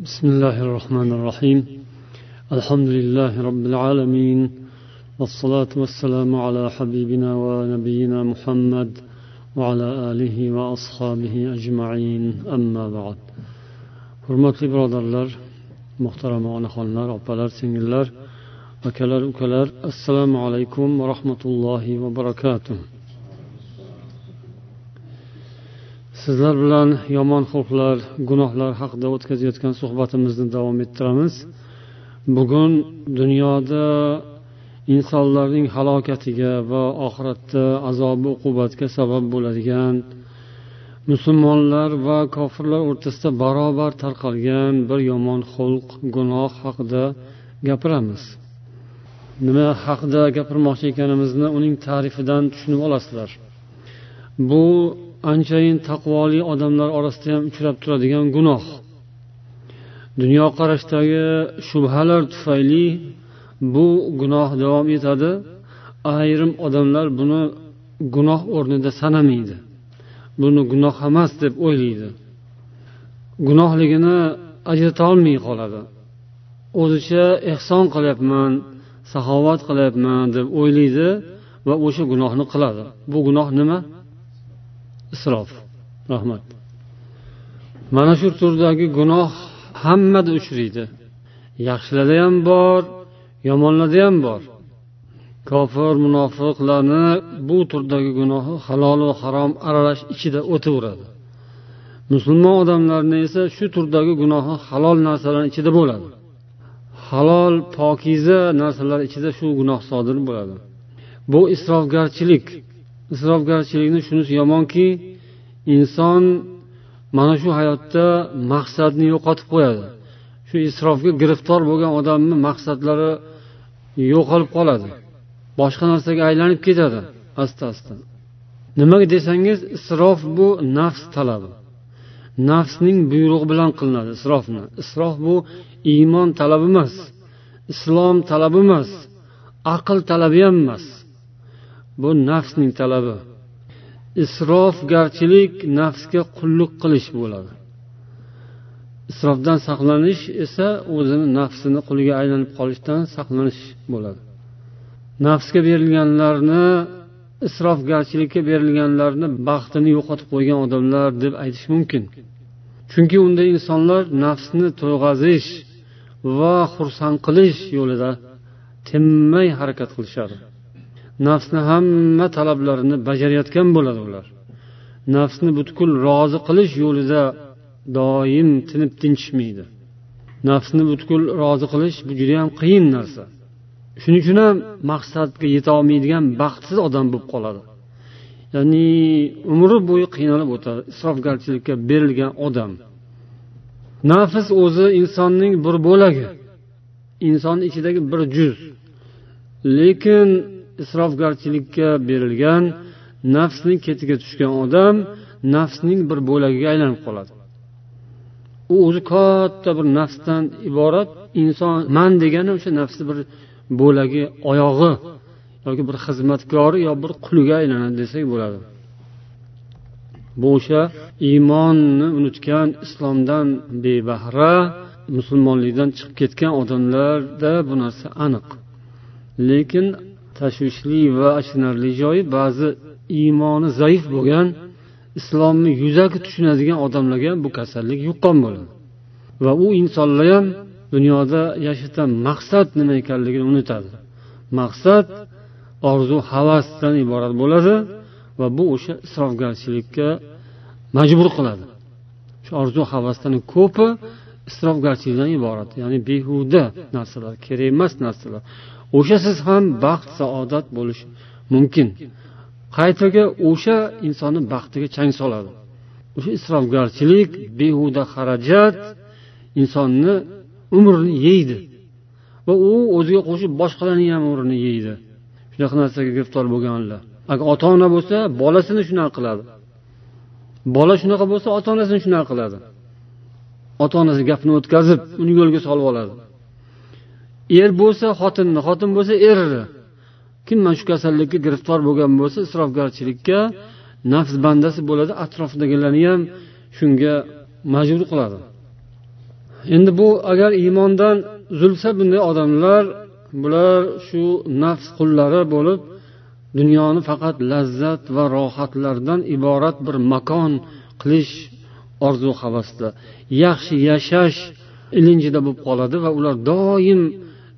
بسم الله الرحمن الرحيم. الحمد لله رب العالمين والصلاة والسلام على حبيبنا ونبينا محمد وعلى آله وأصحابه أجمعين. أما بعد حرمات برادر محترم أخوان الله أبالر الله وكلار أكلار السلام عليكم ورحمة الله وبركاته sizlar bilan yomon xulqlar gunohlar haqida o'tkazayotgan suhbatimizni davom ettiramiz. Bugun dunyoda insonlarning halokatiga va oxiratda azobi uqubatga sabab bo'ladigan musulmonlar va kofirlar o'rtasida barobar tarqalgan bir yomon xulq gunoh haqida gapiramiz. Nima haqida gapirmoqchi ekanimizni uning ta'rifidan tushunib olasizlar. Bu anchayin taqvoli odamlar orasida ham uchrab turadigan gunoh. Dunyoqarashdagi shubhalar tufayli bu gunoh davom etadi. Ayrim odamlar buni gunoh o'rnida sanamaydi. Buni gunoh emas deb o'ylaydi. Gunohligini ajratolmay qoladi. O'zicha ehson qilyapman saxovat qilyapman deb o'ylaydi va o'sha gunohni qiladi. Bu gunoh nima? Isrof rahmat. Mana shu turdagi gunoh hammada uchraydi. Yaxshilarda ham bor yomonlarda ham bor. Kofir munofiqlarni bu turdagi gunohi halol va harom aralash ichida o'taveradi. Musulmon odamlarni esa shu turdagi gunohi halol narsalarni ichida bo'ladi. Halol pokiza narsalar ichida shu gunoh sodir bo'ladi. Bu isrofgarchilik isrofgarchilikni shunisi yomonki inson mana shu hayotda maqsadni yo'qotib qo'yadi. Shu isrofga giriftor bo'lgan odamni maqsadlari yo'qolib qoladi. Boshqa narsaga aylanib ketadi asta asta. Nimaga desangiz isrof bu nafs talabi. Nafsning buyrug'i bilan qilinadi isrofni. Isrof bu iymon talabi emas islom talabi emas aql talabi ham emas bu nafsning talabi. Isrofgarchilik nafsga qulluq qilish bo'ladi. Isrofdan saqlanish esa o'zini nafsini quliga aylanib qolishdan saqlanish bo'ladi. Nafsga berilganlarni isrofgarchilikka berilganlarni baxtini yo'qotib qo'ygan odamlar deb aytish mumkin. Chunki unda insonlar nafsni to'yg'azish va xursand qilish yo'lida tinmay harakat qilishadi. Nafsni hamma talablarini bajarayotgan bo'ladi ular. Nafsni butkul rozi qilish yo'lida doim tinib tinchishmaydi. Nafsni butkul rozi qilish bu judayam qiyin narsa. Shuning uchun ham maqsadga yetolmaydigan baxtsiz odam bo'lib qoladi. Ya'ni umri bo'yi qiynalib o'tadi isrofgarchilikka berilgan odam. Nafs o'zi insonning bir bo'lagi inson ichidagi bir juz. Lekin isrofgarchilikka berilgan nafsning ketiga tushgan odam nafsning bir bo'lagiga aylanib qoladi. U o'zi katta bir nafsdan iborat inson man degani o'sha nafsni bir bo'lagi oyog'i yoki bir xizmatkori yo bir quliga aylanadi desak bo'ladi. Bu o'sha iymonni unutgan islomdan bebahra musulmonlikdan chiqib ketgan odamlarda bu narsa aniq. Lekin tashvishli va achinarli joyi ba'zi iymoni zaif bo'lgan islomni yuzaki tushunadigan odamlarga bu kasallik yuqqan bo'ladi. Va u insonlar ham dunyoda yashashdan maqsad nima ekanligini unutadi. Maqsad orzu havasdan iborat bo'ladi va bu o'sha isrofgarchilikka majbur qiladi. Shu orzu havasdan ko'pi isrofgarchilikdan iborat ya'ni behuda narsalar kerak emas narsalar. O'shasiz ham baxt saodat bo'lish mumkin. Qaytaga o'sha insonni baxtiga chang soladi. O'sha isrofgarchilik behuda xarajat insonni umrini yeydi. Va u o'ziga qo'shib boshqalarning ham umrini yeydi. Shunaqa narsaga giriftor bo'lganlar. Agar ota ona bo'lsa bolasini shunaqa qiladi. Bola shunaqa bo'lsa ota onasini shunaqa qiladi. Ota onasi gapini o'tkazib uni yo'lga solib oladi. Er bo'lsa xotinni xotin bo'lsa erni kim mana shu kasallikka giriftor bo'lgan bo'lsa isrofgarchilikka nafs bandasi bo'ladi atrofidagilarni ham shunga majbur qiladi. Endi bu agar iymondan uzilsa bunday odamlar bular shu nafs qullari bo'lib dunyoni faqat lazzat va rohatlardan iborat bir makon qilish orzu havasda yaxshi yashash ilinjida bo'lib qoladi va ular doim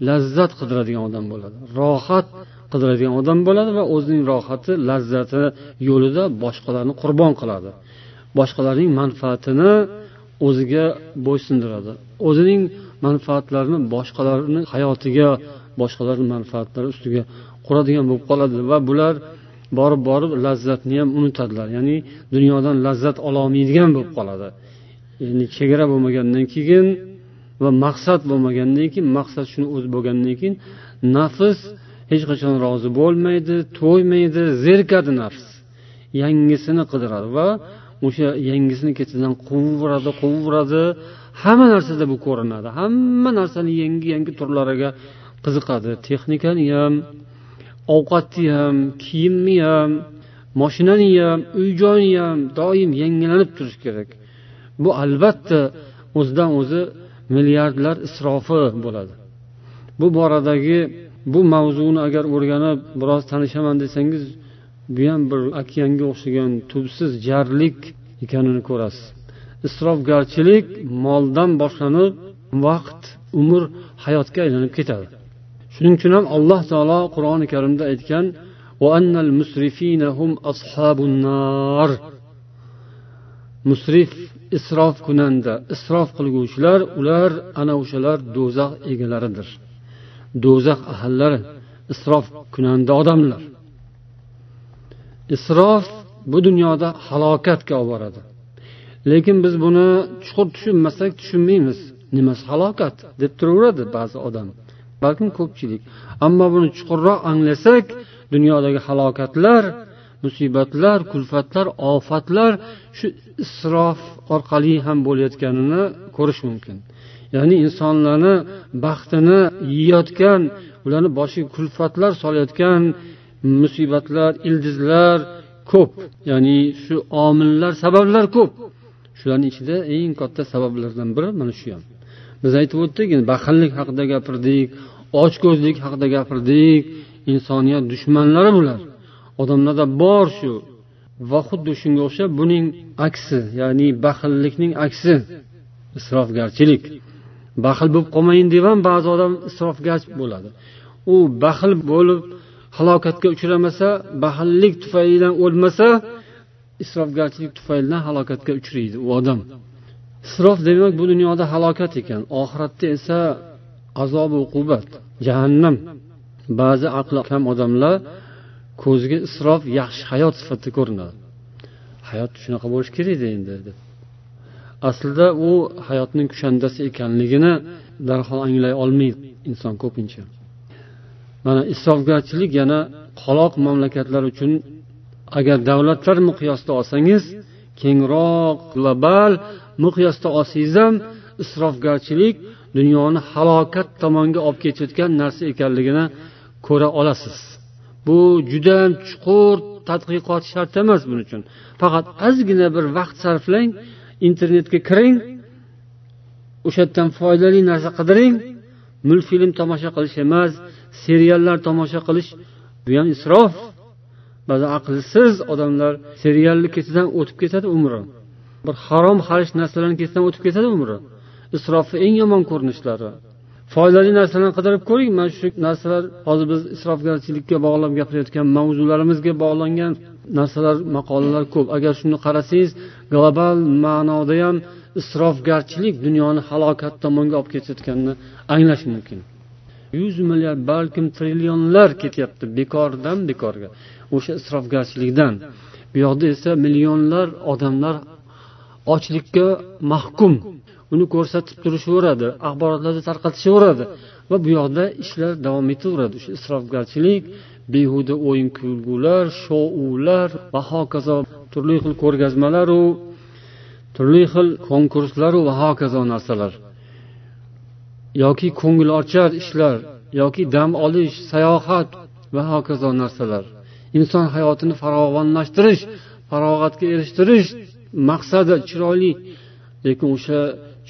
lazzat qidiradigan odam bo'ladi. Rohat qidiradigan odam bo'ladi va o'zining rohati lazzati yo'lida boshqalarni qurbon qiladi. Boshqalarning manfaatini o'ziga bo'ysundiradi. O'zining manfaatlarini boshqalarni hayotiga boshqalarni manfaatlari ustiga quradigan bo'lib qoladi va bular borib borib lazzatni ham unutadilar. Ya'ni dunyodan lazzat ololmaydigan bo'lib qoladi. Ya'ni chegara bo'lmagandan keyin va maqsad bo'lmagandan keyin maqsad shuni o'zi bo'lgandan keyin nafs hech qachon rozi bo'lmaydi to'ymaydi zerikadi nafs. Yangisini qidiradi va o'sha yangisini ketidan quvaveradi quvaveradi hamma narsada bu ko'rinadi. Hamma narsani yangi yangi turlariga qiziqadi. Texnikani ham ovqatni ham kiyimni ham moshinani ham uy joyni ham doim yangilanib turish kerak. Bu albatta o'zidan o'zi milliardlar isrofi bo'ladi. Bu boradagi bu mavzuni agar o'rganib biroz tanishaman desangiz bu ham bir okeanga o'xshagan tubsiz jarlik ekanini ko'rasiz. Isrofgarchilik moldan boshlanib vaqt umr hayotga aylanib ketadi. Shuning uchun ham alloh taolo qur'oni karimda aytgan musrif isrof kunanda isrof qilguvchilar ular ana o'shalar do'zax egalaridir. Do'zax ahallari isrof kunanda odamlar. Isrof bu dunyoda halokatga olib boradi. Lekin biz buni chuqur tushunmasak tushunmaymiz. Nimasi halokat deb turaveradi ba'zi odam. Balkim ko'pchilik. Ammo buni chuqurroq anglasak dunyodagi halokatlar musibatlar kulfatlar ofatlar shu isrof orqali ham bo'layotganini ko'rish mumkin. Ya'ni insonlarni baxtini yeyotgan ularni boshiga kulfatlar solayotgan musibatlar ildizlar ko'p. Ya'ni shu omillar sabablar ko'p. Shularni ichida eng katta sabablardan biri mana shu ham. Biz aytib o'tdik baxillik haqida gapirdik ochko'zlik haqida gapirdik insoniyat dushmanlari bular. Odamlarda bor shu. Va xuddi shunga o'xshab buning aksi ya'ni baxillikning aksi. Isrofgarchilik. Baxil bo'lib qolmayin deb ham ba'zi odam isrofgarch bo'ladi. U baxil bo'lib halokatga uchramasa baxillik tufaylidan o'lmasa isrofgarchilik tufaylidan halokatga uchraydi u odam. Isrof demak bu dunyoda halokat ekan oxiratda esa azobi uqubat jahannam. Ba'zi aqli kam odamlar ko'zga isrof yaxshi hayot sifatida ko'rinadi. Hayot shunaqa bo'lishi kerak edi endi deb. Aslida u hayotning kushandasi ekanligini darhol anglay olmaydi inson ko'pincha. Mana isrofgarchilik yana qoloq mamlakatlar uchun agar davlatlar miqyosida olsangiz kengroq global miqyosda olsangiz ham isrofgarchilik dunyoni halokat tomonga olib ketayotgan narsa ekanligini ko'ra olasiz. Bu juda chuqur tadqiqot shart emas buning uchun. Faqat ozgina bir vaqt sarflang internetga kiring o'sha yerdan foydali narsa qidiring multfilm tomosha qilish emas seriallar tomosha qilish bu ham isrof. Ba'zi aqlsiz odamlar serialni ketidan o'tib ketadi umri. Bir harom xarish narsalarni ketidan o'tib ketadi umri. Isrofni eng yomon ko'rinishlari. Foydali narsalarni qidirib ko'ring. Mana shu narsalar hozir biz isrofgarchilikka bog'lab gapirayotgan mavzularimizga bog'langan narsalar maqolalar ko'p. Agar shuni qarasangiz global ma'noda ham isrofgarchilik dunyoni halokat tomonga olib ketayotganini anglash mumkin. Yuz milliard balkim trillionlar ketyapti bekordan bekorga o'sha isrofgarchilikdan bu yoqda esa millionlar odamlar ochlikka mahkum uni ko'rsatib turishaveradi axborotlarda tarqatishaveradi va bu yoqda ishlar davom etaveradi. O'sha isrofgarchilik behuda o'yin kulgular shoular va hokazo turli xil ko'rgazmalaru turli xil konkurslaru va hokazo narsalar. Yoki ko'ngilochar ishlar yoki dam olish sayohat va hokazo narsalar. Inson hayotini farovonlashtirish farog'atga erishtirish maqsadi chiroyli. Lekin o'sha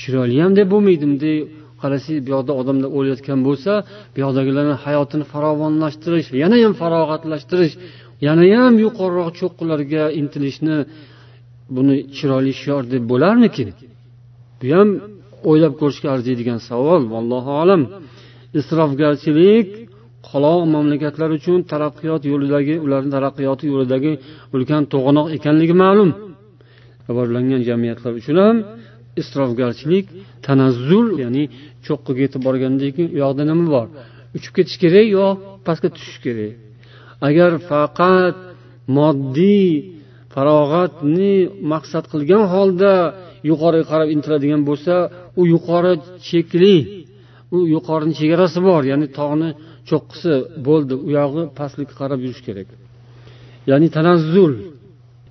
chiroyli ham deb bo'lmaydi bunday qarasangiz bu yoqda odamlar o'layotgan bo'lsa bu yoqdagilarni hayotini farovonlashtirish yana ham farog'atlashtirish yana ham yuqoriroq cho'qqilarga intilishni buni chiroyli shior deb bo'larmikin? Bu ham o'ylab ko'rishga arziydigan savol vallohu alam. Isrofgarchilik qoloq mamlakatlar uchun taraqqiyot yo'lidagi ularni taraqqiyoti yo'lidagi ulkan to'g'anoq ekanligi ma'lum. Rivojlangan jamiyatlar uchun ham isrofgarchilik tanazzul ya'ni cho'qqiga yetib borgandan keyin u yoqda nima bor? Uchib ketish kerak yo pastga tushish kerak? Agar faqat moddiy farog'atni maqsad qilgan holda yuqoriga qarab intiladigan bo'lsa u yuqori chekli u yuqorini chegarasi bor ya'ni tog'ni cho'qqisi bo'ldi u yog'i pastlikka qarab yurish kerak. Ya'ni tanazzul.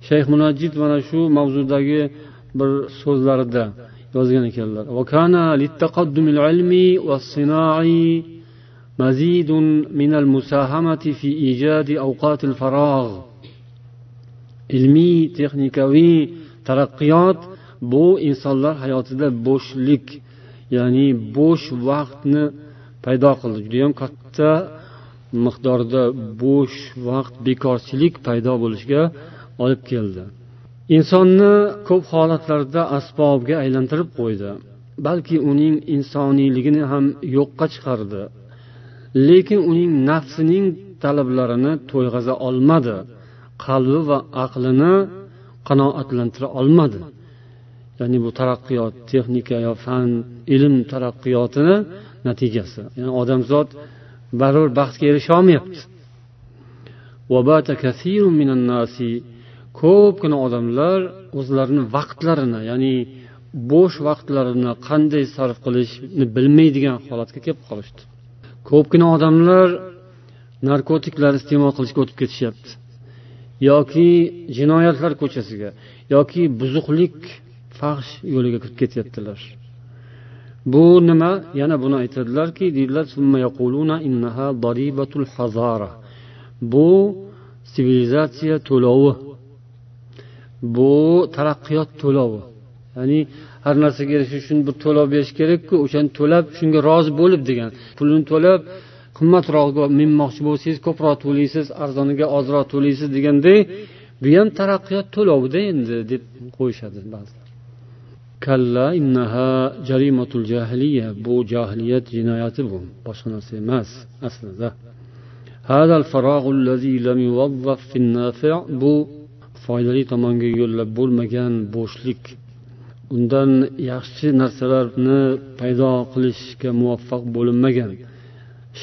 Shayx munajjid mana shu mavzudagi bir so'zlarida yozgan ekanlar مزيد من المساهمة في إيجاد أوقات الفراغ ilmiy texnikaviy taraqqiyot bu insonlar hayotida bo'shlik ya'ni bo'sh vaqtni paydo qildi judayam katta miqdorda bo'sh vaqt bekorchilik paydo bo'lishiga olib keldi Insonni ko'p holatlarda asbobga aylantirib qo'ydi. Balki uning insoniyligini ham yo'qqa chiqardi. Lekin uning nafsining talablarini to'yg'aza olmadi. Qalbi va aqlini qanoatlantira olmadi. Ya'ni bu taraqqiyot texnika yo fan ilm taraqqiyotini natijasi. Ya'ni odamzod baribir baxtga erisha olmayapti. Ko'pgina odamlar o'zlarini vaqtlarini ya'ni bo'sh vaqtlarini qanday sarf qilishni bilmaydigan holatga kelib qolishdi. Ko'pgina odamlar narkotiklar iste'mol qilishga o'tib ketishyapti. Yoki jinoyatlar ko'chasiga yoki buzuqlik fahsh yo'liga kirib ketyaptilar. Bu nima? Yana buni aytadilarki deydilar bu sivilizatsiya to'lovi. Bu taraqqiyot to'lovi. Ya'ni har narsaga erishish uchun bir to'lov berish kerakku o'shani to'lab shunga rozi bo'lib degan. Pulini to'lab qimmatrog'iga minmoqchi bo'lsangiz ko'proq to'laysiz arzoniga ozroq to'laysiz deganday bu ham taraqqiyot to'lovida endi deb qo'yishadi ba'zilar. Kalla innaha jarimatul jahiliya. Bu jahiliyat jinoyati bu. Boshqa narsa emas aslida. Bu foydali tomonga yo'llab bo'lmagan bo'shlik. Undan yaxshi narsalarni paydo qilishga muvaffaq bo'linmagan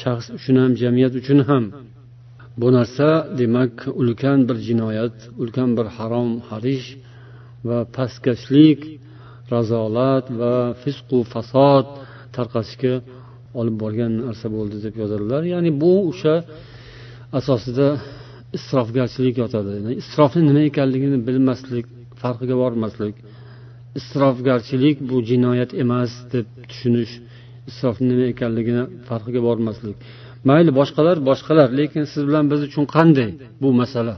shaxs uchun ham jamiyat uchun ham. Bu narsa demak ulkan bir jinoyat ulkan bir harom harish va pastkashlik razolat va fisqu fasod tarqatishga olib borgan narsa bo'ldi deb yozadilar. Ya'ni bu o'sha asosida isrofgarchilik yotadi. Isrofni nima ekanligini bilmaslik farqiga bormaslik. Isrofgarchilik bu jinoyat emas deb tushunish isrofni nima ekanligini farqiga bormaslik. Mayli boshqalar boshqalar lekin siz bilan biz uchun qanday bu masala?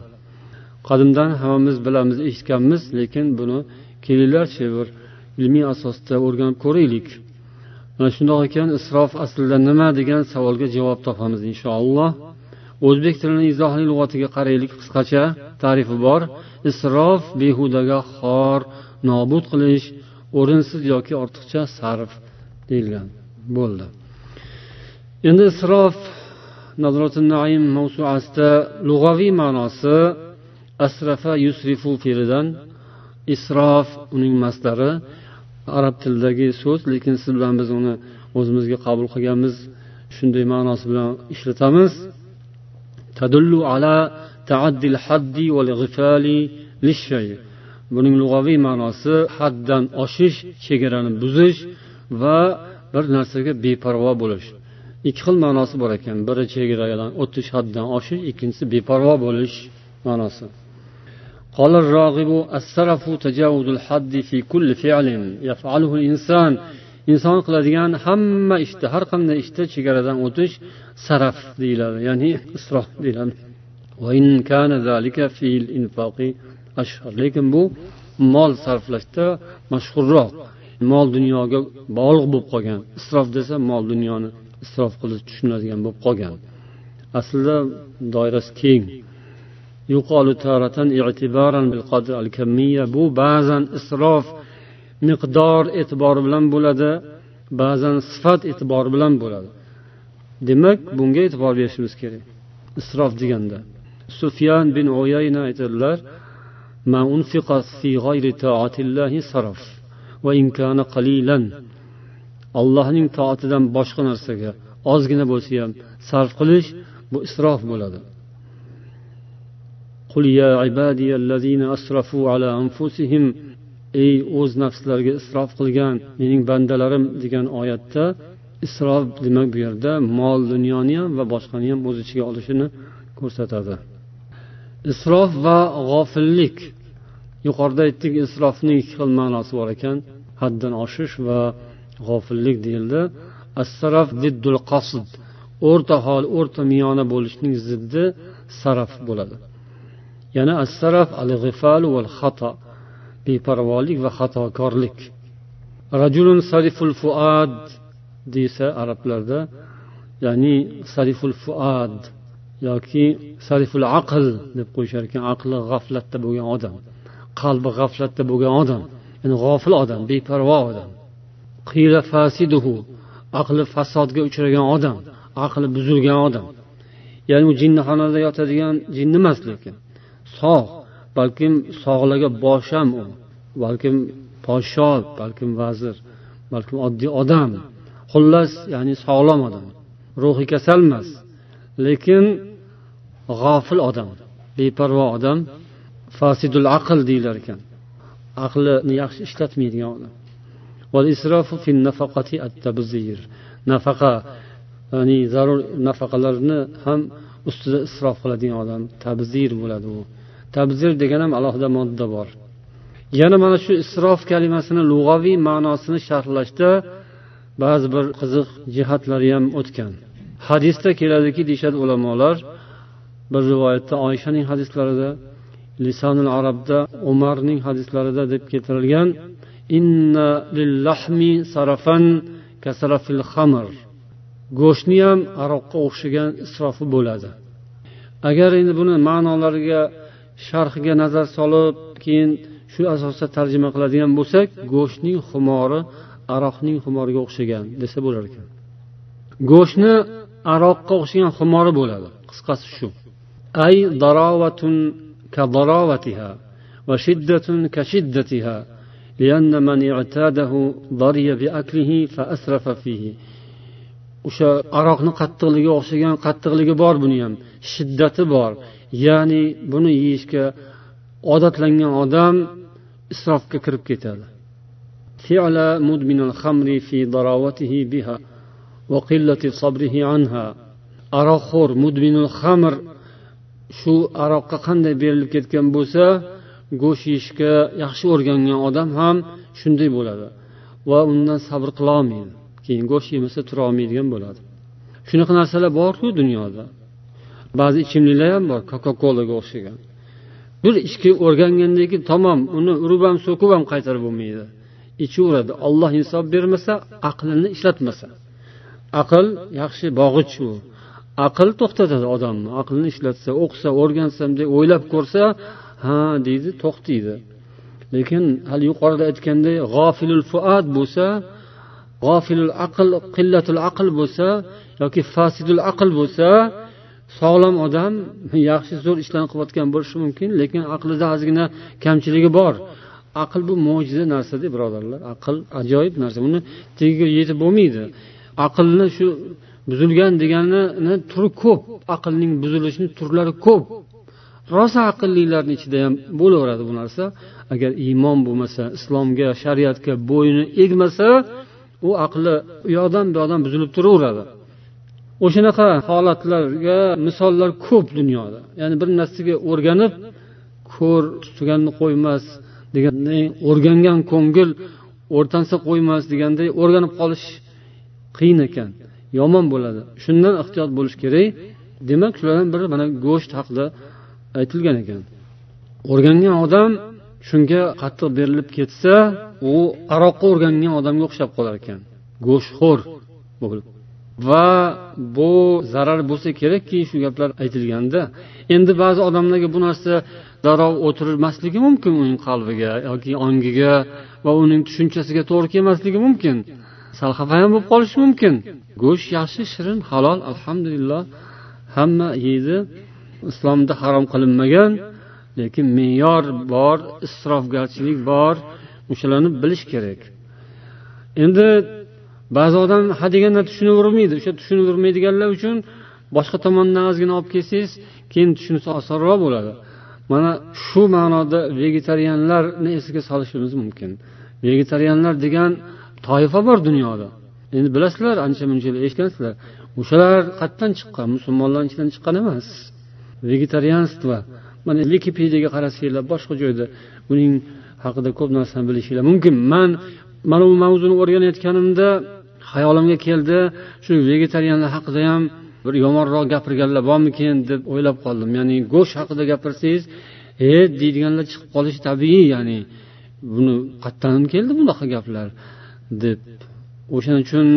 Qadimdan hammamiz bilamiz eshitganmiz lekin buni kelinglarchi bir ilmiy asosda o'rganib ko'raylik. Mana shundoq ekan isrof aslida nima degan savolga javob topamiz inshaalloh. O'zbek tilini izohli lug'atiga qaraylik qisqacha. Tarifi bor. Isrof behudaga xor nobud qilish o'rinsiz yoki ortiqcha sarf deyilgan. Bo'ldi. Endi isrof naim mavsuasida lug'aviy ma'nosi asrafa yusrifu fe'lidan isrof uning maslari arab tilidagi so'z lekin siz bilan biz uni o'zimizga qabul qilganmiz. Shunday ma'nosi bilan ishlatamiz. tadullu ala taaddil haddi val lishay buning lug'aviy ma'nosi haddan oshish chegarani buzish va bir narsaga beparvo bo'lish ikki xil ma'nosi bor ekan biri chegaradan o'tish haddan oshish ikkinchisi beparvo bo'lish ma'nosi قال الراغب السرف تجاوز الحد في كل فعل يفعله الإنسان inson qiladigan hamma ishda har qanday ishda chegaradan o'tish saraf deyiladi ya'ni isrof deyiladi. Lekin bu mol sarflashda mashhurroq mol dunyoga bog'liq bo'lib qolgan. Isrof desa mol dunyoni isrof qilib tushuniladigan bo'lib qolgan. Aslida doirasi keng. Bu ba'zan isrof miqdor e'tibori bilan bo'ladi ba'zan sifat e'tibori bilan bo'ladi demak bunga e'tibor berishimiz kerak isrof deganda sufyan bin uyayna aytadilar allohning toatidan boshqa narsaga ozgina bo'lsa ham sarf qilish bu isrof bo'ladi قل يا عبادي الذين أسرفوا على أنفسهم ey o'z nafslariga isrof qilgan mening bandalarim degan oyatda isrof demak bu yerda mol dunyoni ham va boshqani ham o'z ichiga olishini ko'rsatadi. Isrof va g'ofillik. Yuqorida aytdik isrofning ikki xil ma'nosi bor ekan haddan oshish va g'ofillik deyildi. Asraf diddul qasd. O'rta hol o'rta miyona bo'lishning ziddi saraf bo'ladi. Yana assaraf al g'ifal val xato beparvolik va xatokorlik. Rajulun sariful fuad desa arablarda ya'ni sariful fuad yoki sariful aql deb qo'yishar ekan aqli g'aflatda bo'lgan odam qalbi g'aflatda bo'lgan odam ya'ni g'ofil odam beparvo odam. Qiyla fasiduhu aqli fasodga uchragan odam aqli buzilgan odam. Ya'ni u jinnixonada yotadigan jinni emas lekin sog' balkim sog'laga bosh ham u balkim podsho balkim vazir balkim oddiy odam. Xullas ya'ni sog'lom odam. Ruhi kasal emas lekin g'ofil odam beparvo odam fasidul aql deyilar ekan. Aqlini yaxshi ishlatmaydigan odam. Nafaqa ya'ni zarur nafaqalarni ham ustida isrof qiladigan odam tabzir bo'ladi u. tabzir degan ham alohida modda bor. Yana mana shu isrof kalimasini lug'aviy ma'nosini sharhlashda ba'zi bir qiziq jihatlari ham o'tgan. Hadisda keladiki deyishadi ulamolar bir rivoyatda oyshaning hadislarida lisonul arabda umarning hadislarida deb keltirilgan inna lillahmi sarafan kasarafil xamr. Go'shtni ham aroqqa o'xshagan isrofi bo'ladi. Agar endi buni ma'nolariga sharhiga nazar solib keyin shu asosda tarjima qiladigan bo'lsak go'shtning xumori aroqning xumoriga o'xshagan desa bo'lar ekan go'shtni aroqqa o'xshagan xumori bo'ladi qisqasi shu ay darovatun ka darovatiha va shiddatun ka shiddatiha لأن من اعتاده ضري بأكله فأسرف فيه o'sha aroqni qattiqligiga o'xshagan qattiqligi bor buni ham shiddati bor Ya'ni buni yeyishga odatlangan odam isrofga kirib ketadi. Aroqxo'r mudminul xamr shu aroqqa qanday berilib ketgan bo'lsa go'sht yeyishga yaxshi o'rgangan odam ham shunday bo'ladi. Va undan sabr qilolmaydi keyin go'sht yemasa turolmaydigan bo'ladi. Shunaqa narsalar borku dunyoda. Ba'zi ichimliklar ham bor coca colaga o'xshagan. Bir ichki o'rgangandan keyin tamom uni urib ham so'kib ham qaytarib bo'lmaydi. Ichaveradi olloh insof bermasa aqlini ishlatmasa. Aql yaxshi bog'ich u. Aql to'xtatadi odamni. Aqlini ishlatsa o'qisa o'rgansam deb o'ylab ko'rsa ha deydi to'xtaydi. Lekin hali yuqorida aytganday g'ofilul fuat bo'lsa g'ofilul aql qillatul aql bo'lsa yoki fasidul aql bo'lsa sog'lom odam yaxshi zo'r ishlarni qilayotgan bo'lishi mumkin lekin aqlida ozgina kamchiligi bor. Aql bu mo'jiza narsada birodarlar. Aql ajoyib narsa. Buni tagiga yetib bo'lmaydi. Aqlni shu buzilgan deganini turi ko'p. Aqlning buzilishini turlari ko'p. Rosa aqllilarni ichida ham bo'laveradi bu narsa. Agar iymon bo'lmasa islomga shariatga bo'yni egmasa u aqli u yoqdan bu yoqdan buzilib turaveradi. O'shanaqa holatlarga misollar ko'p dunyoda. Ya'ni bir narsaga o'rganib ko'r tutganni qo'ymas deganday o'rgangan ko'ngil o'rtansa qo'ymas deganday o'rganib qolish qiyin ekan yomon bo'ladi. Shundan ehtiyot bo'lish kerak. Demak shulardan biri mana go'sht haqida aytilgan ekan. O'rgangan odam shunga qattiq berilib ketsa u aroqqa o'rgangan odamga o'xshab qolar ekan. Go'shtxo'r bo'lib va bu zarar bo'lsa kerakki shu gaplar aytilganda endi ba'zi odamlarga bu narsa darrov o'tirmasligi mumkin uning qalbiga yoki ongiga va uning tushunchasiga to'g'ri kelmasligi mumkin. Sal xafa ham bo'lib qolishi mumkin. Go'sht yaxshi shirin halol alhamdulillah. Hamma yeydi. Islomda harom qilinmagan lekin me'yor bor isrofgarchilik bor. O'shalarni bilish kerak. Endi ba'zi odam hadeganda tushunavermaydi o'sha tushunavermaydiganlar uchun boshqa tomondan ozgina olib kelsangiz keyin tushunsa osonroq bo'ladi. Mana shu ma'noda vegetarianlarni esiga solishimiz mumkin. Vegetarianlar degan toifa bor dunyoda. Endi bilasizlar ancha muncha eshitgansizlar o'shalar qayerdan chiqqan? Musulmonlarni ichidan chiqqan emas. Vegetarianstvo mana vikipediyaga qarasanglar boshqa joyda buning haqida ko'p narsani bilishinglar mumkin. Man mana bu mavzuni o'rganayotganimda hayolimga keldi shu vegetarianlar haqida ham bir yomonroq gapirganlar bormikin deb o'ylab qoldim. Ya'ni go'sht haqida gapirsangiz e deydiganlar chiqib qolishi tabiiy ya'ni buni qayerdan keldi bunaqa gaplar deb. O'shaning uchun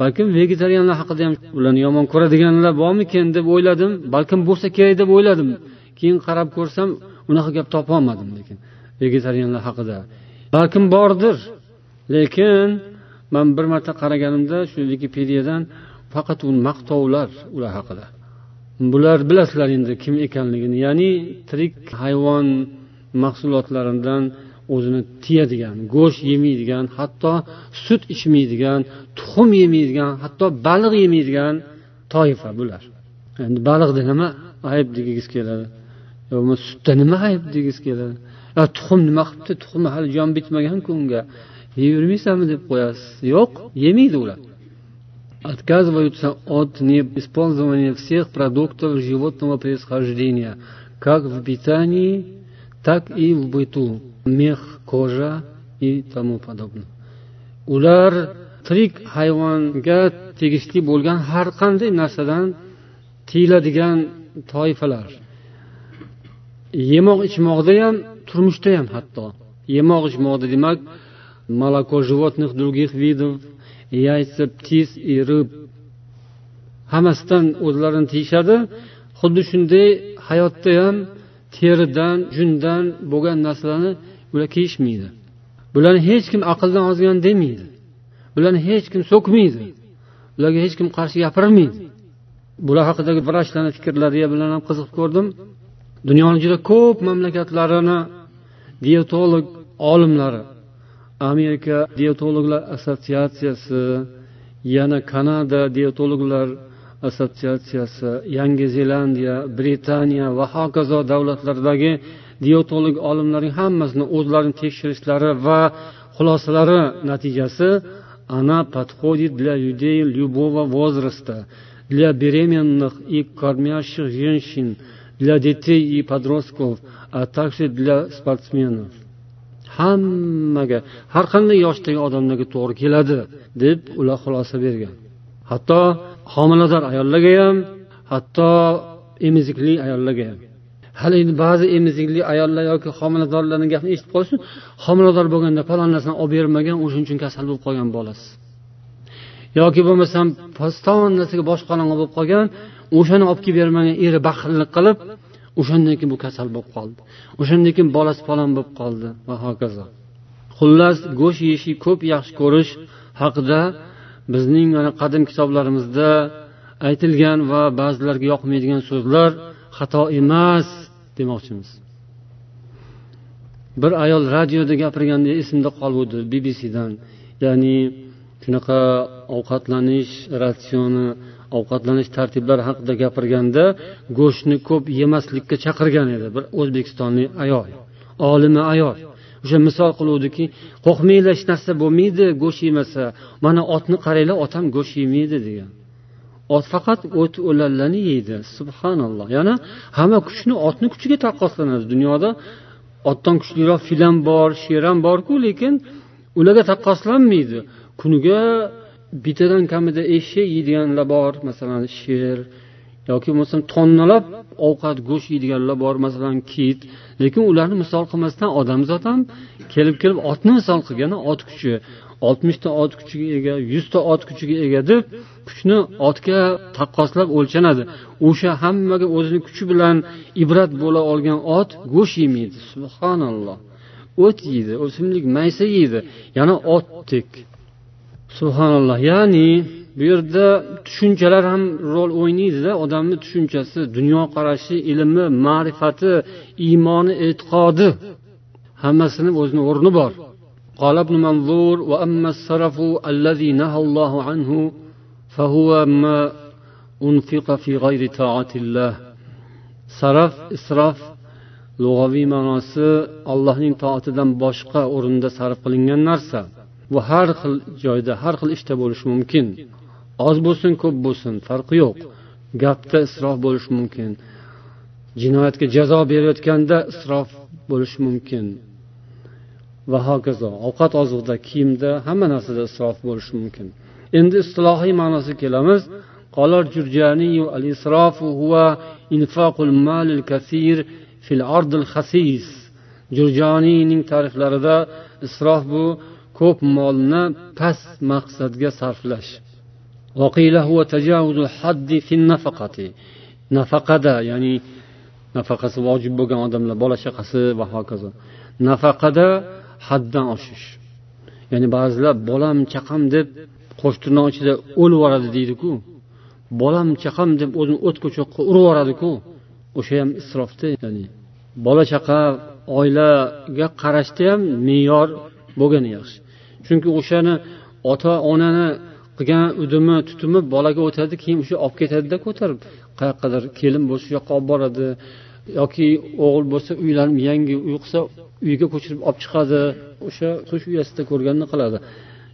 balkim vegetarianlar haqida ham ularni yomon ko'radiganlar bormikin deb o'yladim balkim bo'lsa kerak deb o'yladim. Keyin qarab ko'rsam unaqa gap topolmadim lekin vegetarianlar haqida. Balkim bordir lekin man bir marta qaraganimda shu vikipediyadan faqat u maqtovlar ular haqida. Bular bilasizlar endi kim ekanligini. Ya'ni tirik hayvon mahsulotlaridan o'zini tiyadigan go'sht yemaydigan hatto sut ichmaydigan tuxum yemaydigan hatto baliq yemaydigan toifa bular. Endi baliqda nima ayb degingiz keladi? Yo sutda nima ayb degingiz keladi? Tuxum nima qilibdi tuxum hali jon bitmaganku unga. Yeyvermaysanmi deb qo'yasiz? Yo'q yemaydi ular. Отказываются от неиспользования всех продуктов животного происхождения, как в питании, так и в быту. Мех кожа и тому подобное. Ular tirik hayvonga tegishli bo'lgan har qanday narsadan tiyiladigan toifalar. Yemoq ichmoqda ham turmushda ham hatto. Yemoq ichmoqda demak молоко животных других видов яйца птиц и рыб. Hammasidan o'zlarini tiyishadi xuddi shunday hayotda ham teridan jundan bo'lgan narsalarni ular kiyishmaydi bularni hech kim aqldan ozgan demaydi bularni hech kim so'kmaydi ularga hech kim qarshi gapirmaydi bular haqidagi vrachlarni fikrlariga bilan ham qiziqib ko'rdim dunyoni juda ko'p mamlakatlarini dietolog olimlari amerika dietologlar assotsiatsiyasi yana kanada dietologlar assotsiatsiyasi yangi zelandiya britaniya va hokazo davlatlardagi dietolog olimlarning hammasini o'zlarini tekshirishlari va xulosalari natijasi она подходит для людей любого возраста для беременных и кормящих женщин для детей и подростков а также для спортсменов. Hammaga har qanday yoshdagi odamlarga to'g'ri keladi deb ular xulosa bergan. Hatto homilador ayollarga ham hatto emizikli ayollarga ham. Hali endi ba'zi emizikli ayollar yoki homiladorlarni gapini eshitib qolsin homilador bo'lganda falon narsani olib bermagan o'shaning uchun kasal bo'lib qolgan bolasi. Yoki bo'lmasam paston narsaga boshqalang'i bo'lib qolgan o'shani olib kelib bermagan eri baxillik qilib o'shandan keyin bu kasal bo'lib qoldi. O'shandan keyin bolasi falon bo'lib qoldi. Va hokazo. Xullas go'sht yeyishni ko'p yaxshi ko'rish haqida bizning mana qadim kitoblarimizda aytilgan va ba'zilarga yoqmaydigan so'zlar xato emas demoqchimiz. Bir ayol radioda gapirganda esimda qoluvdi bbcdan ya'ni shunaqa ovqatlanish ratsioni ovqatlanish tartiblari haqida gapirganda go'shtni ko'p yemaslikka chaqirgan edi. Bir o'zbekistonlik ayol olima ayol. O'sha misol qiluvdiki qo'rqmanglar hech narsa bo'lmaydi go'sht yemasa. Mana otni qaranglar otam go'sht yemaydi degan. Ot faqat o't o'lanlarni yeydi. Subhanalloh. Yana hamma kuchni otni kuchiga taqqoslanadi. Dunyoda otdan kuchliroq fil ham bor sher ham borku lekin ularga taqqoslanmaydi. Kuniga bittadan kamida eshak yeydiganlar bor masalan sher yoki bo'lmasam tonnalab ovqat go'sht yeydiganlar bor masalan kit. Lekin ularni misol qilmasdan odamzod ham kelib kelib otni misol qilgan ot kuchi. Oltmishta ot kuchiga ega yuzta ot kuchiga ega deb kuchni otga taqqoslab o'lchanadi. O'sha hammaga o'zini kuchi bilan ibrat bo'la olgan ot go'sht yemaydi. Subhanalloh. O't yeydi o'simlik maysa yeydi. Yana otdek. subhanalloh ya'ni bu yerda tushunchalar ham rol o'ynaydida odamni tushunchasi dunyoqarashi ilmi ma'rifati iymoni e'tiqodi hammasini o'zini o'rni bor قال ابن منظور وأما السرف الذي نهى الله عنه فهو ما أنفق في غير طاعة الله saraf isrof lug'aviy ma'nosi allohning toatidan boshqa o'rinda sarf qilingan narsa bu har xil joyda har xil ishda bo'lishi mumkin oz bo'lsin ko'p bo'lsin farqi yo'q gapda isrof bo'lishi mumkin jinoyatga jazo berayotganda isrof bo'lishi mumkin va hokazo ovqat oziqda kiyimda hamma narsada isrof bo'lishi mumkin endi istilohiy ma'nosiga kelamiz قال الجرجاني الإسراف هو إنفاق المال الكثير في الأرض الخسيس jurjoniyning ta'riflarida isrof bu ko'p molni past maqsadga sarflash. Nafaqada ya'ni nafaqasi vojib bo'lgan odamlar bola chaqasi va hokazo. Nafaqada haddan oshish. Ya'ni ba'zilar bolam chaqam deb qo'sh tirnoq ichida o'lib yuboradi deydiku. Bolam chaqam deb o'zini o't ko'choqqa urib yuboradiku. O'sha ham isrofda ya'ni bola chaqa oilaga qarashda ham me'yor bo'lgani yaxshi. Chunki o'shani ota onani qilgan udumi tutumi bolaga o'tadi keyin o'sha olib ketadida ko'tarib qayoqqadir kelin bo'lsa shu yoqqa olib boradi yoki o'g'il bo'lsa uylanib yangi uy qilsa uyga ko'chirib olib chiqadi o'sha qush uyasida ko'rganini qiladi.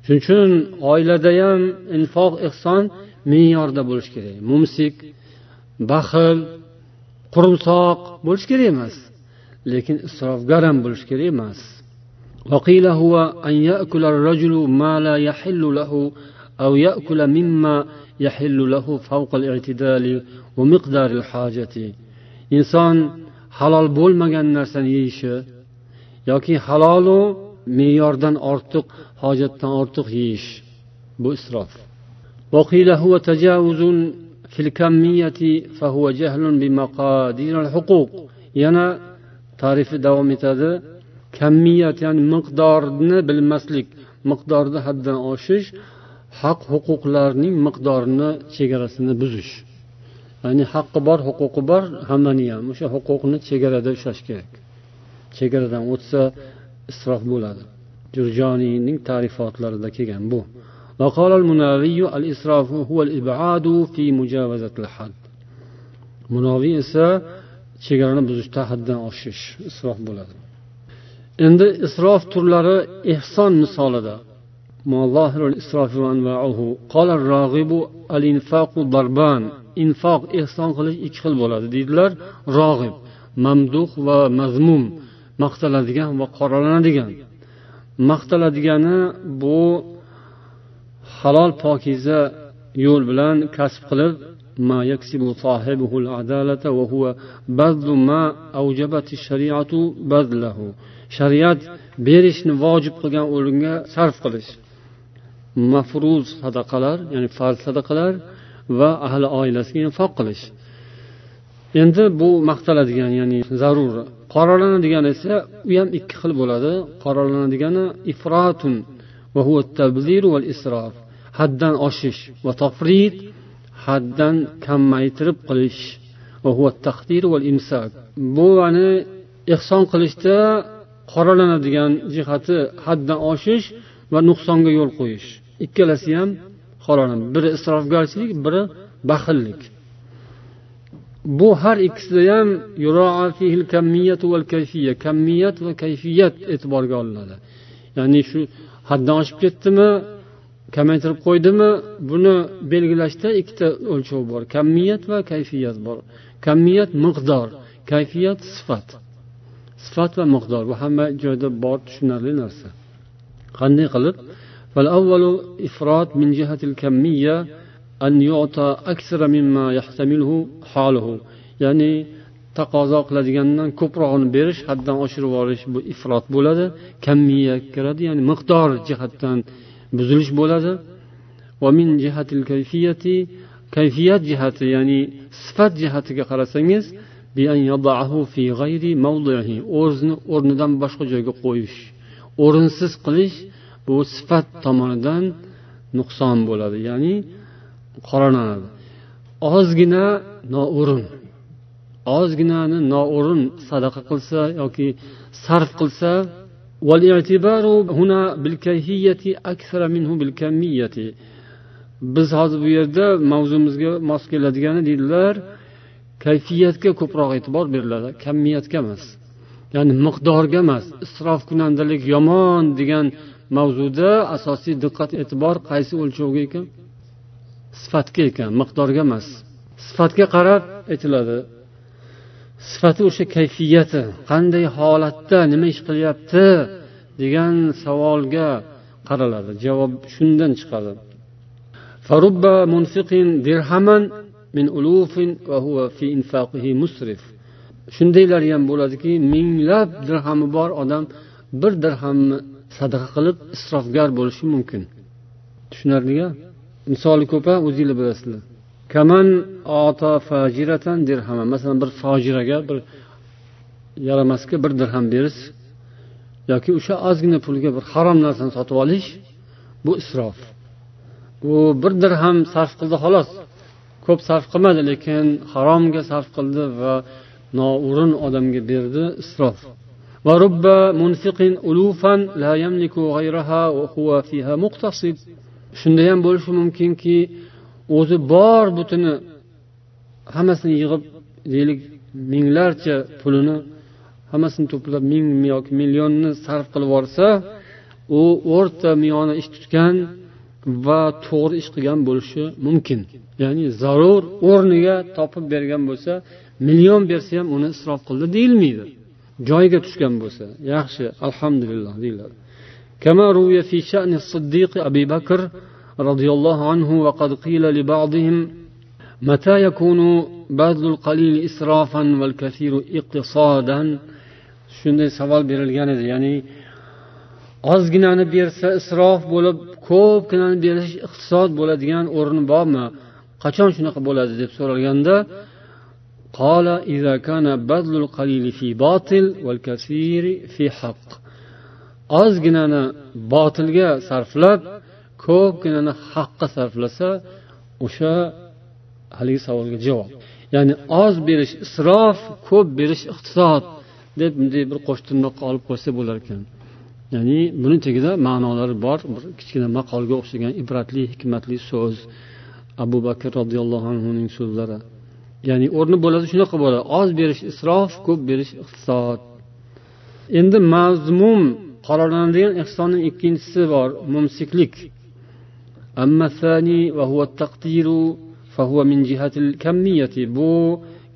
Shuning uchun oilada ham infoq ehson me'yorda bo'lishi kerak. Mumsik baxil qurumsoq bo'lishi kerak emas lekin isrofgar ham bo'lishi kerak emas. وقيل هو أن يأكل الرجل ما لا يحل له أو يأكل مما يحل له فوق الاعتدال ومقدار الحاجة. inson halol bo'lmagan narsani yeyishi yoki halolu me'yordan ortiq hojatdan ortiq yeyish bu isrof وقيل هو تجاوز في الكمية فهو جهل بمقادير الحقوق. yana tarifi davom etadi kammiyat ya'ni miqdorni bilmaslik miqdorni haddan oshish haq huquqlarning miqdorini chegarasini buzish ya'ni haqqi bor huquqi bor hammani ham o'sha huquqni chegarada ushlash kerak chegaradan o'tsa isrof bo'ladi jurjoniyning ta'rifotlarida kelgan bu وقال المناوي الإسراف هو الإبعاد في مجاوزة الحد munoviy esa chegarani buzishda haddan oshish isrof bo'ladi endi isrof turlari ehson misolida قال الراغب الانفاق ضربان infoq ehson qilish ikki xil bo'ladi deydilar rog'ib mamduh va mazmum maqtaladigan va qoralanadigan maqtaladigani bu halol pokiza yo'l bilan kasb qilib ما يكسب صاحبه العدالة وهو بذل ما أوجبت الشريعة بذله shariat berishni vojib qilgan o'ringa sarf qilish. Mafruz sadaqalar ya'ni farz sadaqalar va ahli oilasiga infoq qilish. Endi bu maqtaladigan ya'ni zarur. Qoralanadigan esa u ham ikki xil bo'ladi. Qoralanadigani ifrotun va huva huwa val isrof haddan oshish va tofrid haddan kamaytirib qilish va huva taqdir val imsak. Bu ani ehson qilishda qoralanadigan jihati haddan oshish va nuqsonga yo'l qo'yish. Ikkalasi ham qoralanadi biri isrofgarchilik biri baxillik. Bu har ikkisida ham kammiyat va kayfiyat e'tiborga olinadi. Ya'ni shu haddan oshib ketdimi kamaytirib qo'ydimi buni belgilashda ikkita o'lchov bor. Kammiyat va kayfiyat bor. Kammiyat miqdor kayfiyat sifat. sifat va miqdor bu hamma joyda bor tushunarli narsa qanday qilib فالأول إفراط من جهة الكمية أن يعطى أكثر مما يحتمله حاله ya'ni taqozo qiladigandan ko'prog'ini berish haddan oshirib yuborish bu ifrot bo'ladi kammiya kiradi ya'ni miqdor jihatdan buzilish bo'ladi kayfiyat jihati ya'ni sifat jihatiga qarasangiz o'zini o'rnidan boshqa joyga qo'yish. O'rinsiz qilish bu sifat tomonidan nuqson bo'ladi ya'ni qoralanadi. Ozgina noo'rin. Ozginani noo'rin sadaqa qilsa yoki sarf qilsa biz hozir bu yerda mavzumizga mos keladigani deydilar. Kayfiyatga ko'proq e'tibor beriladi. Kamiyatga emas ya'ni miqdorga emas. Isrof kunandalik yomon degan mavzuda asosiy diqqat e'tibor qaysi o'lchovga ekan? Sifatga ekan miqdorga emas. Sifatga qarab aytiladi. Sifati o'sha kayfiyati qanday holatda nima ish qilyapti degan savolga qaraladi. Javob shundan chiqadi. Min ulufin va huwa fi infaqihi musrif. Shundaylar ham bo'ladiki minglab dirhami bor odam bir dirhamni sadaqa qilib isrofgar bo'lishi mumkin. Tushunarlia misoli ko'pa o'zinglar bilasizlar. Kaman ota fajiratan dirhama. Masalan bir fojiraga bir yaramasga bir dirham berish yoki o'sha ozgina pulga bir harom narsani sotib olish bu isrof. U bir dirham sarf qildi xolos. Ko'p sarf qilmadi lekin haromga sarf qildi va noo'rin odamga berdi isrof. Shunda ham bo'lishi mumkinki o'zi bor butini hammasini yig'ib deylik minglarcha pulini hammasini to'plab ming yoki millionni sarf qilib yuborsa u o'rta miyona ish tutgan va to'g'ri ish qilgan bo'lishi mumkin ya'ni zarur o'rniga topib bergan bo'lsa million bersa ham uni isrof qildi deyilmaydi joyiga tushgan bo'lsa yaxshi alhamdulillah deyiladi كما روي في شأن الصديق أبي بكر رضي الله عنه وقد قيل لبعضهم متى يكون بذل القليل إسرافا والكثير اقتصادا shunday savol berilgan edi ya'ni ozginani bersa isrof bo'lib ko'pginani berish iqtisod bo'ladigan o'rni bormi? Qachon shunaqa bo'ladi deb so'ralganda ozginani botilga sarflab ko'pginani haqqa sarflasa o'sha haligi savolga javob. Ya'ni oz berish isrof ko'p berish iqtisod deb bunday bir qo'shtirnoqqa olib qo'ysa bo'lar ekan. Ya'ni buni tagida ma'nolari bor. Bir kichkina maqolga o'xshagan ibratli hikmatli so'z abu bakr roziyallohu anhuning so'zlari. Ya'ni o'rni bo'ladi shunaqa bo'ladi. Oz berish isrof ko'p berish iqtisod. Endi mazmum qarorlanadigan ehsonning ikkinchisi bor mumsiklik. Bu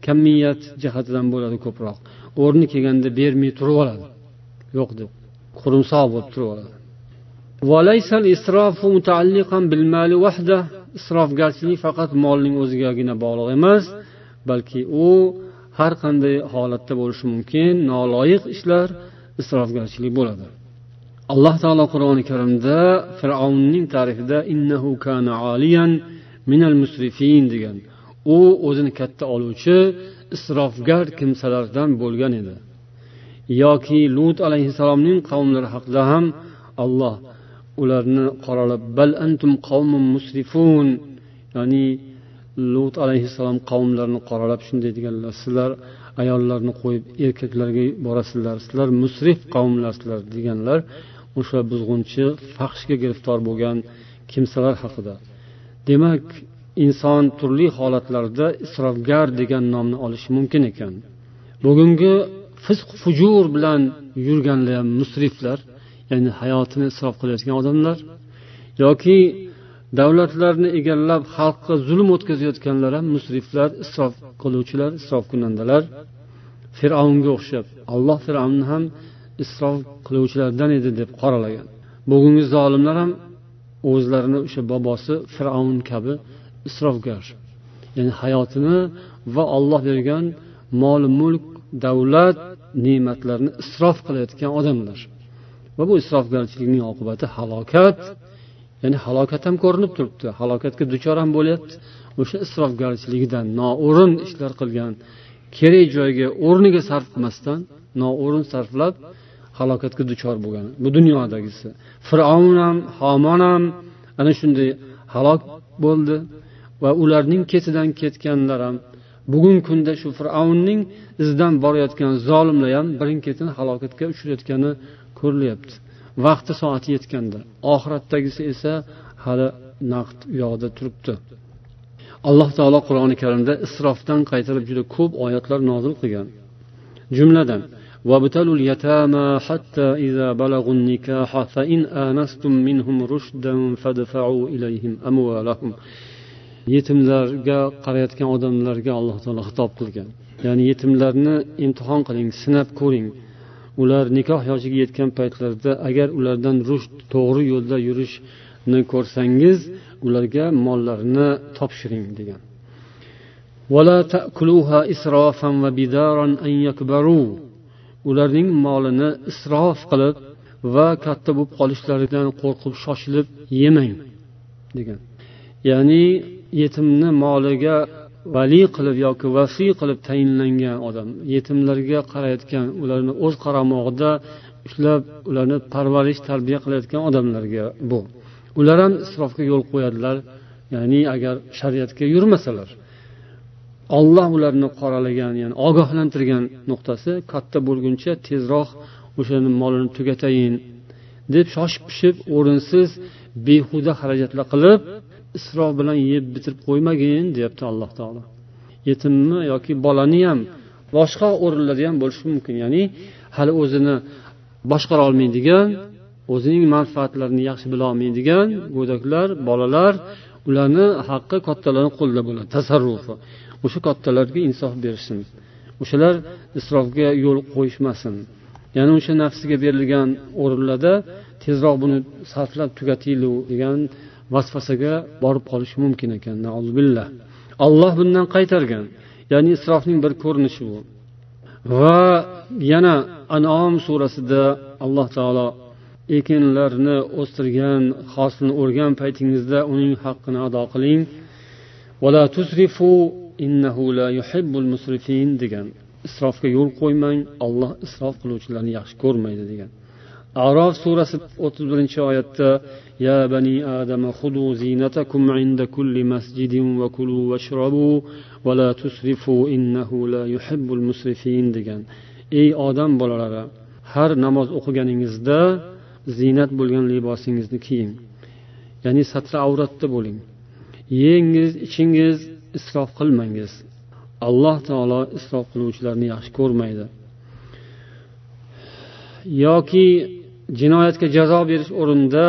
kamiyat jihatidan bo'ladi ko'proq. O'rni kelganda bermay turib oladi. Yo'q deb. Qurumsoq bo'lib turib isrofgarchilik faqat molning o'zigagina bog'liq emas balki u har qanday holatda bo'lishi mumkin noloyiq ishlar isrofgarchilik bo'ladi. Alloh taolo qur'oni karimda fir'avnning tarixida innahu kana aliyan minal musrifin degan. U o'zini katta oluvchi isrofgar kimsalardan bo'lgan edi. Yoki lut alayhissalomning qavmlari haqida ham alloh ularni qoralab bal antum qavmun musrifun. Ya'ni lut alayhissalom qavmlarini qoralab shunday deganlar sizlar ayollarni qo'yib erkaklarga borasizlar sizlar musrif qavmlarsizlar deganlar o'sha buzg'unchi faxshga giriftor bo'lgan kimsalar haqida. Demak inson turli holatlarda isrofgar degan nomni olishi mumkin ekan. Bugungi fisq fujur bilan yurganlar ham musriflar ya'ni hayotini isrof qilayotgan odamlar yoki davlatlarni egallab xalqqa zulm o'tkazayotganlar ham musriflar isrof qiluvchilar isrof kunandalar fir'avnga o'xshab alloh fir'avnni ham isrof qiluvchilardan edi deb qoralagan. Bugungi zolimlar ham o'zlarini o'sha bobosi fir'avn kabi isrofgar ya'ni hayotini va olloh bergan mol mulk davlat ne'matlarni isrof qilayotgan odamlar. Va bu isrofgarchilikning oqibati halokat ya'ni halokat ham ko'rinib turibdi. Halokatga duchor ham bo'lyapti. O'sha isrofgarchiligidan noo'rin ishlar qilgan kerak joyga o'rniga sarf qilmasdan noo'rin sarflab halokatga duchor bo'lgan. Bu dunyodagisi. Fir'avn ham homon ham ana shunday halok bo'ldi va ularning ketidan ketganlar ham bugungi kunda shu fir'avnning izidan borayotgan zolimlar ham birin ketin halokatga uchrayotgani ko'rilyapti vaqti soati yetganda oxiratdagisi esa hali naqd u yoqda turibdi alloh taolo qur'oni karimda isrofdan qaytarib juda ko'p oyatlar nozil qilgan jumladan وابتلوا اليتامى حتى إذا بلغوا النكاح فإن آنستم منهم رشدا فادفعوا إليهم أموالهم yetimlarga qarayotgan odamlarga alloh taolo xitob qilgan. Ya'ni yetimlarni imtihon qiling sinab ko'ring. Ular nikoh yoshiga yetgan paytlarida agar ulardan rushd to'g'ri yo'lda yurishni ko'rsangiz ularga mollarini topshiring degan. Ularning molini isrof qilib va katta bo'lib qolishlaridan qo'rqib shoshilib yemang degan. Ya'ni yetimni moliga vali qilib yoki vasiy qilib tayinlangan odam yetimlarga qarayotgan ularni o'z qaramog'ida ushlab ularni parvarish tarbiya qilayotgan odamlarga bu. Ular ham isrofga yo'l qo'yadilar ya'ni agar shariatga yurmasalar. Olloh ularni qoralagan ya'ni ogohlantirgan nuqtasi katta bo'lguncha tezroq o'shani molini tugatayin deb shoshib pishib o'rinsiz behuda xarajatlar qilib isrof bilan yeb bitirib qo'ymagin deyapti alloh taolo. Yetimni yoki bolani ham boshqa o'rinlarda ham bo'lishi mumkin. Ya'ni hali o'zini boshqara olmaydigan o'zining manfaatlarini yaxshi bila olmaydigan go'daklar bolalar ularni haqqi kattalarni qo'lida bo'ladi. Tasarrufi. O'sha kattalarga insof berishsin o'shalar isrofga yo'l qo'yishmasin. Ya'ni o'sha nafsiga berilgan o'rinlarda tezroq buni sarflab tugatinglar degan vasvasaga borib qolishi mumkin ekan. Billah. Alloh bundan qaytargan. Ya'ni isrofning bir ko'rinishi bu. Va yana anom surasida alloh taolo ekinlarni o'stirgan hosilni o'rgan paytingizda uning haqqini ado qiling. Vala tusrifu innahu la yuhibbul musrifin degan. Isrofga yo'l qo'ymang olloh isrof qiluvchilarni yaxshi ko'rmaydi degan. Arof surasi o'ttiz birinchi oyatda يا بني آدم خذوا زينتكم عند كل مسجد وكلوا واشربوا ولا تسرفوا إنه لا يحب المسرفين degan ey odam bolalari har namoz o'qiganingizda ziynat bo'lgan libosingizni kiying ya'ni satri avratda bo'ling yengiz ichingiz isrof qilmangiz alloh taolo isrof qiluvchilarni yaxshi ko'rmaydi yoki jinoyatga jazo berish o'rinda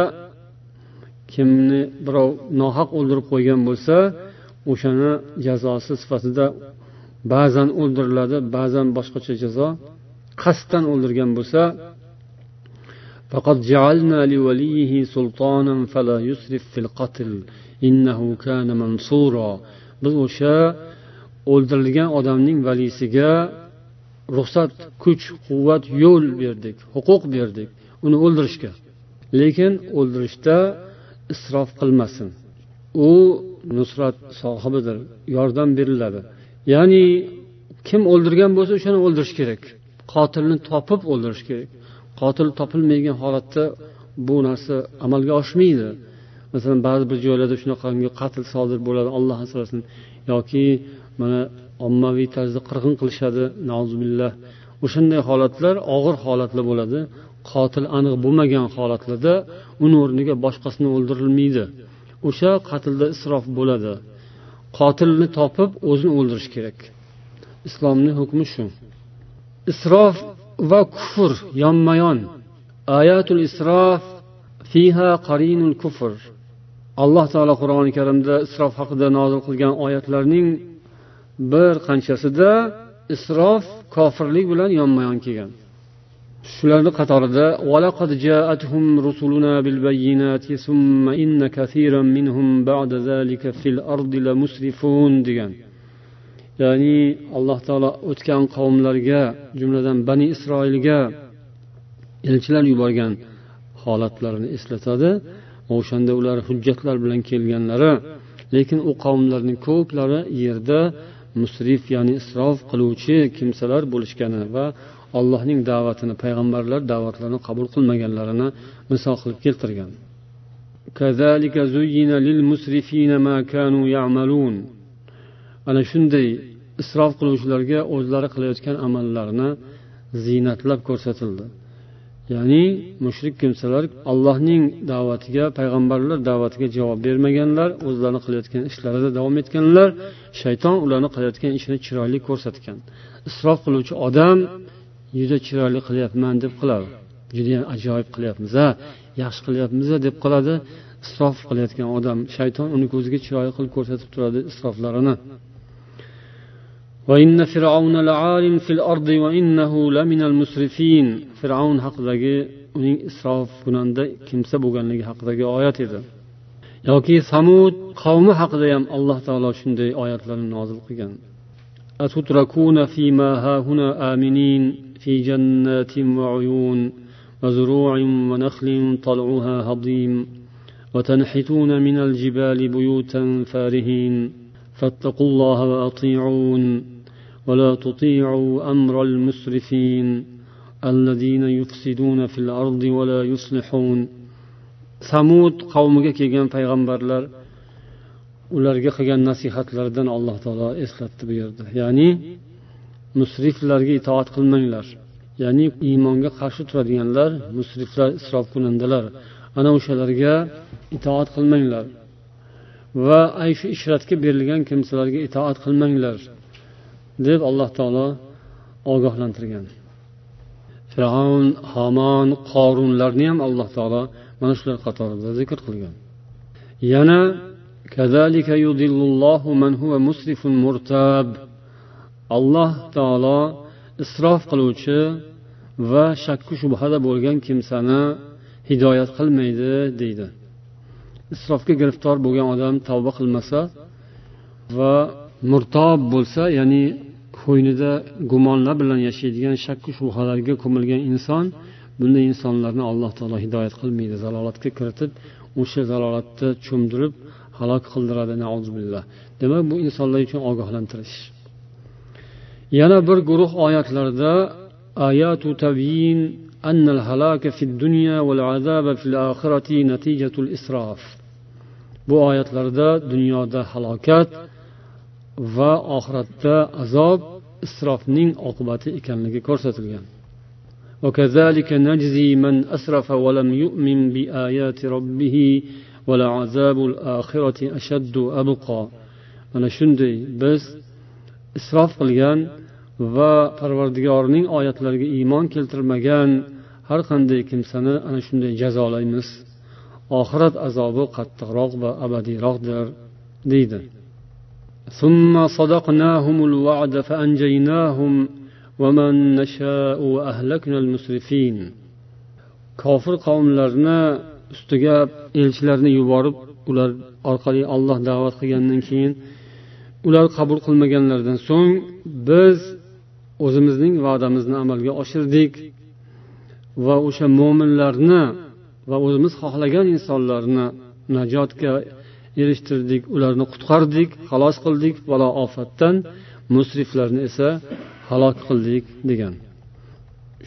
kimni birov nohaq o'ldirib qo'ygan bo'lsa o'shani jazosi sifatida ba'zan o'ldiriladi ba'zan boshqacha jazo qasddan o'ldirgan bo'lsa فقد جعلنا لوليه سلطانا فلا يسرف في القتل إنه كان منصورا biz o'sha o'ldirilgan odamning valisiga ruxsat kuch quvvat yo'l berdik huquq berdik uni o'ldirishga lekin o'ldirishda isrof qilmasin. U nusrat sohibidir yordam beriladi. Ya'ni kim o'ldirgan bo'lsa o'shani o'ldirish kerak. Qotilni topib o'ldirish kerak. Qotil topilmagan holatda bu narsa amalga oshmaydi. Masalan ba'zi bir joylarda shunaqangi qatl sodir bo'ladi alloh asrasin. Yoki mana ommaviy tarzda qirg'in qilishadi billah o'shanday holatlar og'ir holatlar bo'ladi. Qotil aniq bo'lmagan holatlarda uni o'rniga boshqasini o'ldirilmaydi. O'sha qatlda isrof bo'ladi. Qotilni topib o'zini o'ldirish kerak. Islomni hukmi shu. Isrof va kufr yonma yon ayatul isrof fiha qarinul kufr. Alloh taolo qur'oni karimda isrof haqida nozil qilgan oyatlarning bir qanchasida isrof kofirlik bilan yonma yon kelgan. shularni qatorida degan. Ya'ni alloh taolo o'tgan qavmlarga jumladan bani isroilga elchilar yuborgan holatlarini eslatadi. O'shanda ular hujjatlar bilan kelganlari lekin u qavmlarning ko'plari yerda musrif ya'ni isrof qiluvchi kimsalar bo'lishgani va allohning da'vatini payg'ambarlar da'vatlarini qabul qilmaganlarini misol qilib keltirgan. Ana shunday isrof qiluvchilarga o'zlari qilayotgan amallarini ziynatlab ko'rsatildi. Ya'ni mushrik kimsalar allohning da'vatiga payg'ambarlar da'vatiga javob bermaganlar o'zlarini qilayotgan ishlarida davom etganlar shayton ularni qilayotgan ishini chiroyli ko'rsatgan. Isrof qiluvchi odam juda chiroyli qilyapman deb qiladi. Judayam ajoyib qilyapmiz a yaxshi qilyapmiz deb qoladi isrof qilayotgan odam shayton uni ko'ziga chiroyli qilib ko'rsatib turadi isroflarini. Fir'avn haqidagi uning isrof kunanda kimsa bo'lganligi haqidagi oyat edi. Yoki samud qavmi haqida ham alloh taolo shunday oyatlarni nozil qilgan. أتتركون فيما هاهنا آمنين في جنات وعيون وزروع ونخل طلعها هضيم وتنحتون من الجبال بيوتا فارهين فاتقوا الله وأطيعون ولا تطيعوا أمر المسرفين الذين يفسدون في الأرض ولا يصلحون samud qavmiga kelgan payg'ambarlar ularga qilgan nasihatlaridan alloh taolo eslatdi bu yerda ya'ni musriflarga itoat qilmanglar. Ya'ni iymonga qarshi turadiganlar musriflar isrof kunandalar ana o'shalarga itoat qilmanglar. Va ayshu ishratga berilgan kimsalarga itoat qilmanglar deb alloh taolo ogohlantirgan. Fir'avn hamon qorunlarni ham alloh taolo mana shular qatorida zikr qilgan. Yana alloh taolo isrof qiluvchi va shakku shubhada bo'lgan kimsani hidoyat qilmaydi deydi. Isrofga giriftor bo'lgan odam tavba qilmasa va murtob bo'lsa ya'ni ko'nglida gumonlar bilan yashaydigan shakku shubhalarga ko'milgan inson bunday insonlarni alloh taolo hidoyat qilmaydi zalolatga kiritib o'sha zalolatda cho'mdirib halok qildiradi demak bu insonlar uchun ogohlantirish. Yana bir guruh oyatlarda ayatu tabyin أن الهلاك في الدنيا والعذاب في الآخرة نتيجة الإسراف bu oyatlarda dunyoda halokat va oxiratda azob isrofning oqibati ekanligi ko'rsatilgan وكذلك نجزي من أسرف ولم يؤمن بآيات ربه ولعذاب الآخرة أشد أبقى mana shunday biz isrof qilgan va parvardigorning oyatlariga iymon keltirmagan har qanday kimsani ana shunday jazolaymiz oxirat azobi qattiqroq va abadiyroqdir deydi ثم صدقناهم الوعد فأنجيناهم ومن نشاء وأهلكنا المسرفين kofir qavmlarni ustiga elchilarni yuborib ular orqali olloh da'vat qilgandan keyin ular qabul qilmaganlaridan so'ng biz o'zimizning va'damizni amalga oshirdik va o'sha mo'minlarni va o'zimiz xohlagan insonlarni najotga erishtirdik ularni qutqardik xalos qildik balo ofatdan musriflarni esa halok qildik degan.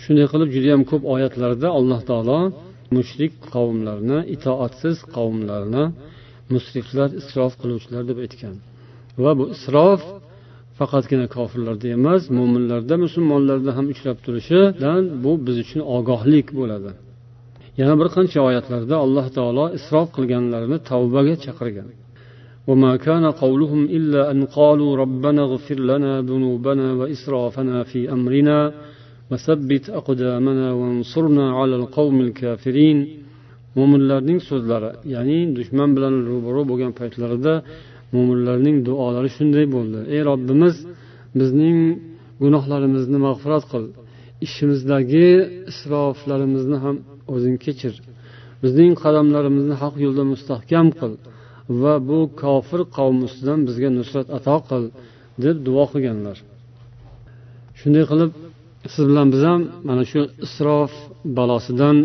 Shunday qilib judayam ko'p oyatlarda alloh taolo mushrik qavmlarni itoatsiz qavmlarni musriflar isrof qiluvchilar deb aytgan. Va bu isrof faqatgina kofirlarda emas mo'minlarda musulmonlarda ham uchrab turishidan bu biz uchun ogohlik bo'ladi yana bir qancha oyatlarda alloh taolo isrof qilganlarini tavbaga chaqirgan وما كان قولهم إلا أن قالوا ربنا اغفر لنا ذنوبنا وإسرافنا في أمرنا وثبت أقدامنا وانصرنا على القوم الكافرين mo'minlarning so'zlari ya'ni dushman bilan ro'baro bo'lgan paytlarida mo'minlarning duolari shunday bo'ldi. Ey robbimiz bizning gunohlarimizni mag'firat qil. Ishimizdagi isroflarimizni ham o'zing kechir. Bizning qadamlarimizni haq yo'lda mustahkam qil va bu kofir qavm ustidan bizga nusrat ato qil deb duo qilganlar. Shunday qilib siz bilan biz ham mana shu isrof balosidan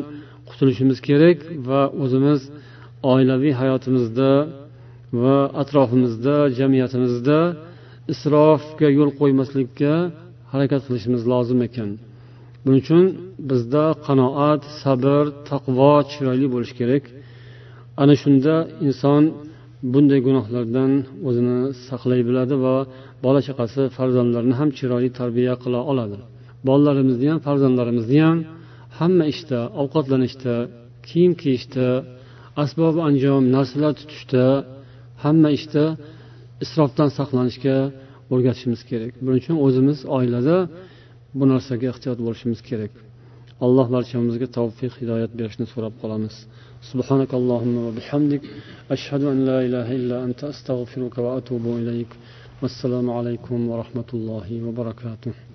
qutulishimiz kerak va o'zimiz oilaviy hayotimizda va atrofimizda jamiyatimizda isrofga yo'l qo'ymaslikka harakat qilishimiz lozim ekan. Buning uchun bizda qanoat sabr taqvo chiroyli bo'lishi kerak. Ana shunda inson bunday gunohlardan o'zini saqlay biladi va bola chaqasi farzandlarini ham chiroyli tarbiya qila oladi. Bolalarimizni ham farzandlarimizni ham hamma ishda ovqatlanishda kiyim kiyishda asbob anjom narsalar tutishda hamma ishda isrofdan saqlanishga o'rgatishimiz kerak buning uchun o'zimiz oilada bu narsaga ehtiyot bo'lishimiz kerak alloh barchamizga tavfiq hidoyat berishni so'rab qolamiz سبحانك اللهم وبحمدك أشهد أن لا إله إلا أنت أستغفرك وأتوب إليك والسلام عليكم ورحمة الله وبركاته